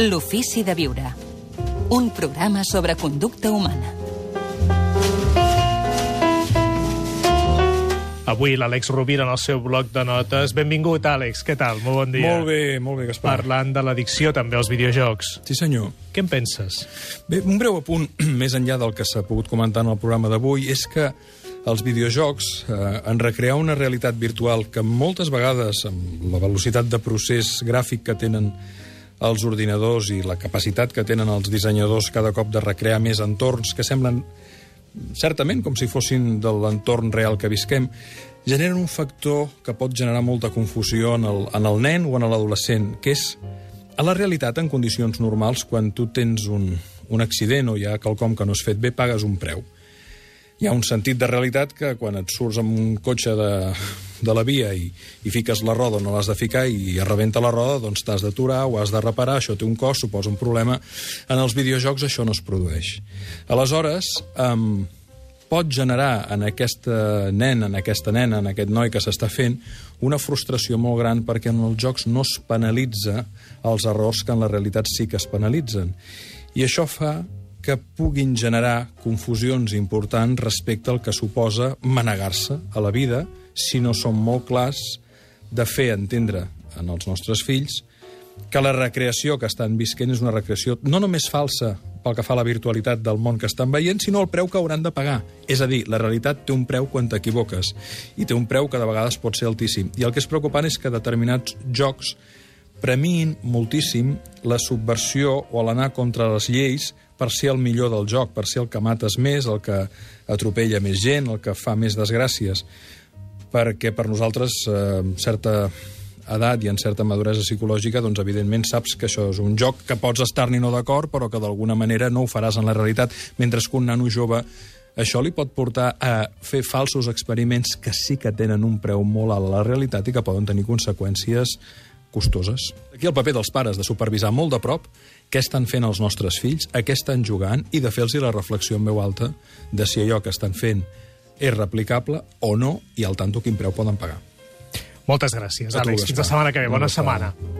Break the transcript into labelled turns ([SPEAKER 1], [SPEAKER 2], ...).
[SPEAKER 1] L'ofici de viure. Un programa sobre conducta humana.
[SPEAKER 2] Avui l'Àlex Rovira en el seu bloc de notes. Benvingut, Àlex. Què tal? Molt bon dia.
[SPEAKER 3] Molt bé, molt bé, Gaspar.
[SPEAKER 2] Parlant de l'addicció també als videojocs.
[SPEAKER 3] Sí, senyor.
[SPEAKER 2] Què en penses?
[SPEAKER 3] Bé, un breu apunt, més enllà del que s'ha pogut comentar en el programa d'avui, és que els videojocs eh, en recrear una realitat virtual que moltes vegades, amb la velocitat de procés gràfic que tenen els ordinadors i la capacitat que tenen els dissenyadors cada cop de recrear més entorns que semblen certament com si fossin de l'entorn real que visquem, generen un factor que pot generar molta confusió en el, en el nen o en l'adolescent, que és a la realitat, en condicions normals, quan tu tens un, un accident o hi ha quelcom que no has fet bé, pagues un preu. Hi ha un sentit de realitat que quan et surts amb un cotxe de, de la via i, i fiques la roda on no l'has de ficar i es rebenta la roda, doncs t'has d'aturar o has de reparar, això té un cost, suposa un problema. En els videojocs això no es produeix. Aleshores, um, pot generar en aquesta nen, en aquesta nena, en aquest noi que s'està fent, una frustració molt gran perquè en els jocs no es penalitza els errors que en la realitat sí que es penalitzen. I això fa que puguin generar confusions importants respecte al que suposa manegar-se a la vida si no som molt clars de fer entendre en els nostres fills que la recreació que estan visquent és una recreació no només falsa pel que fa a la virtualitat del món que estan veient, sinó el preu que hauran de pagar. És a dir, la realitat té un preu quan t'equivoques, i té un preu que de vegades pot ser altíssim. I el que és preocupant és que determinats jocs premiïn moltíssim la subversió o l'anar contra les lleis per ser el millor del joc, per ser el que mates més, el que atropella més gent, el que fa més desgràcies. Perquè per nosaltres, eh, certa edat i en certa maduresa psicològica, doncs evidentment saps que això és un joc que pots estar-n'hi no d'acord, però que d'alguna manera no ho faràs en la realitat, mentre que un nano jove això li pot portar a fer falsos experiments que sí que tenen un preu molt alt a la realitat i que poden tenir conseqüències costoses. Aquí el paper dels pares de supervisar molt de prop què estan fent els nostres fills, a què estan jugant i de fer-los la reflexió en veu alta de si allò que estan fent és replicable o no i al tanto quin preu poden pagar.
[SPEAKER 2] Moltes gràcies, Àlex. Fins la setmana que ve. Bona
[SPEAKER 3] Bona
[SPEAKER 2] setmana.
[SPEAKER 3] setmana.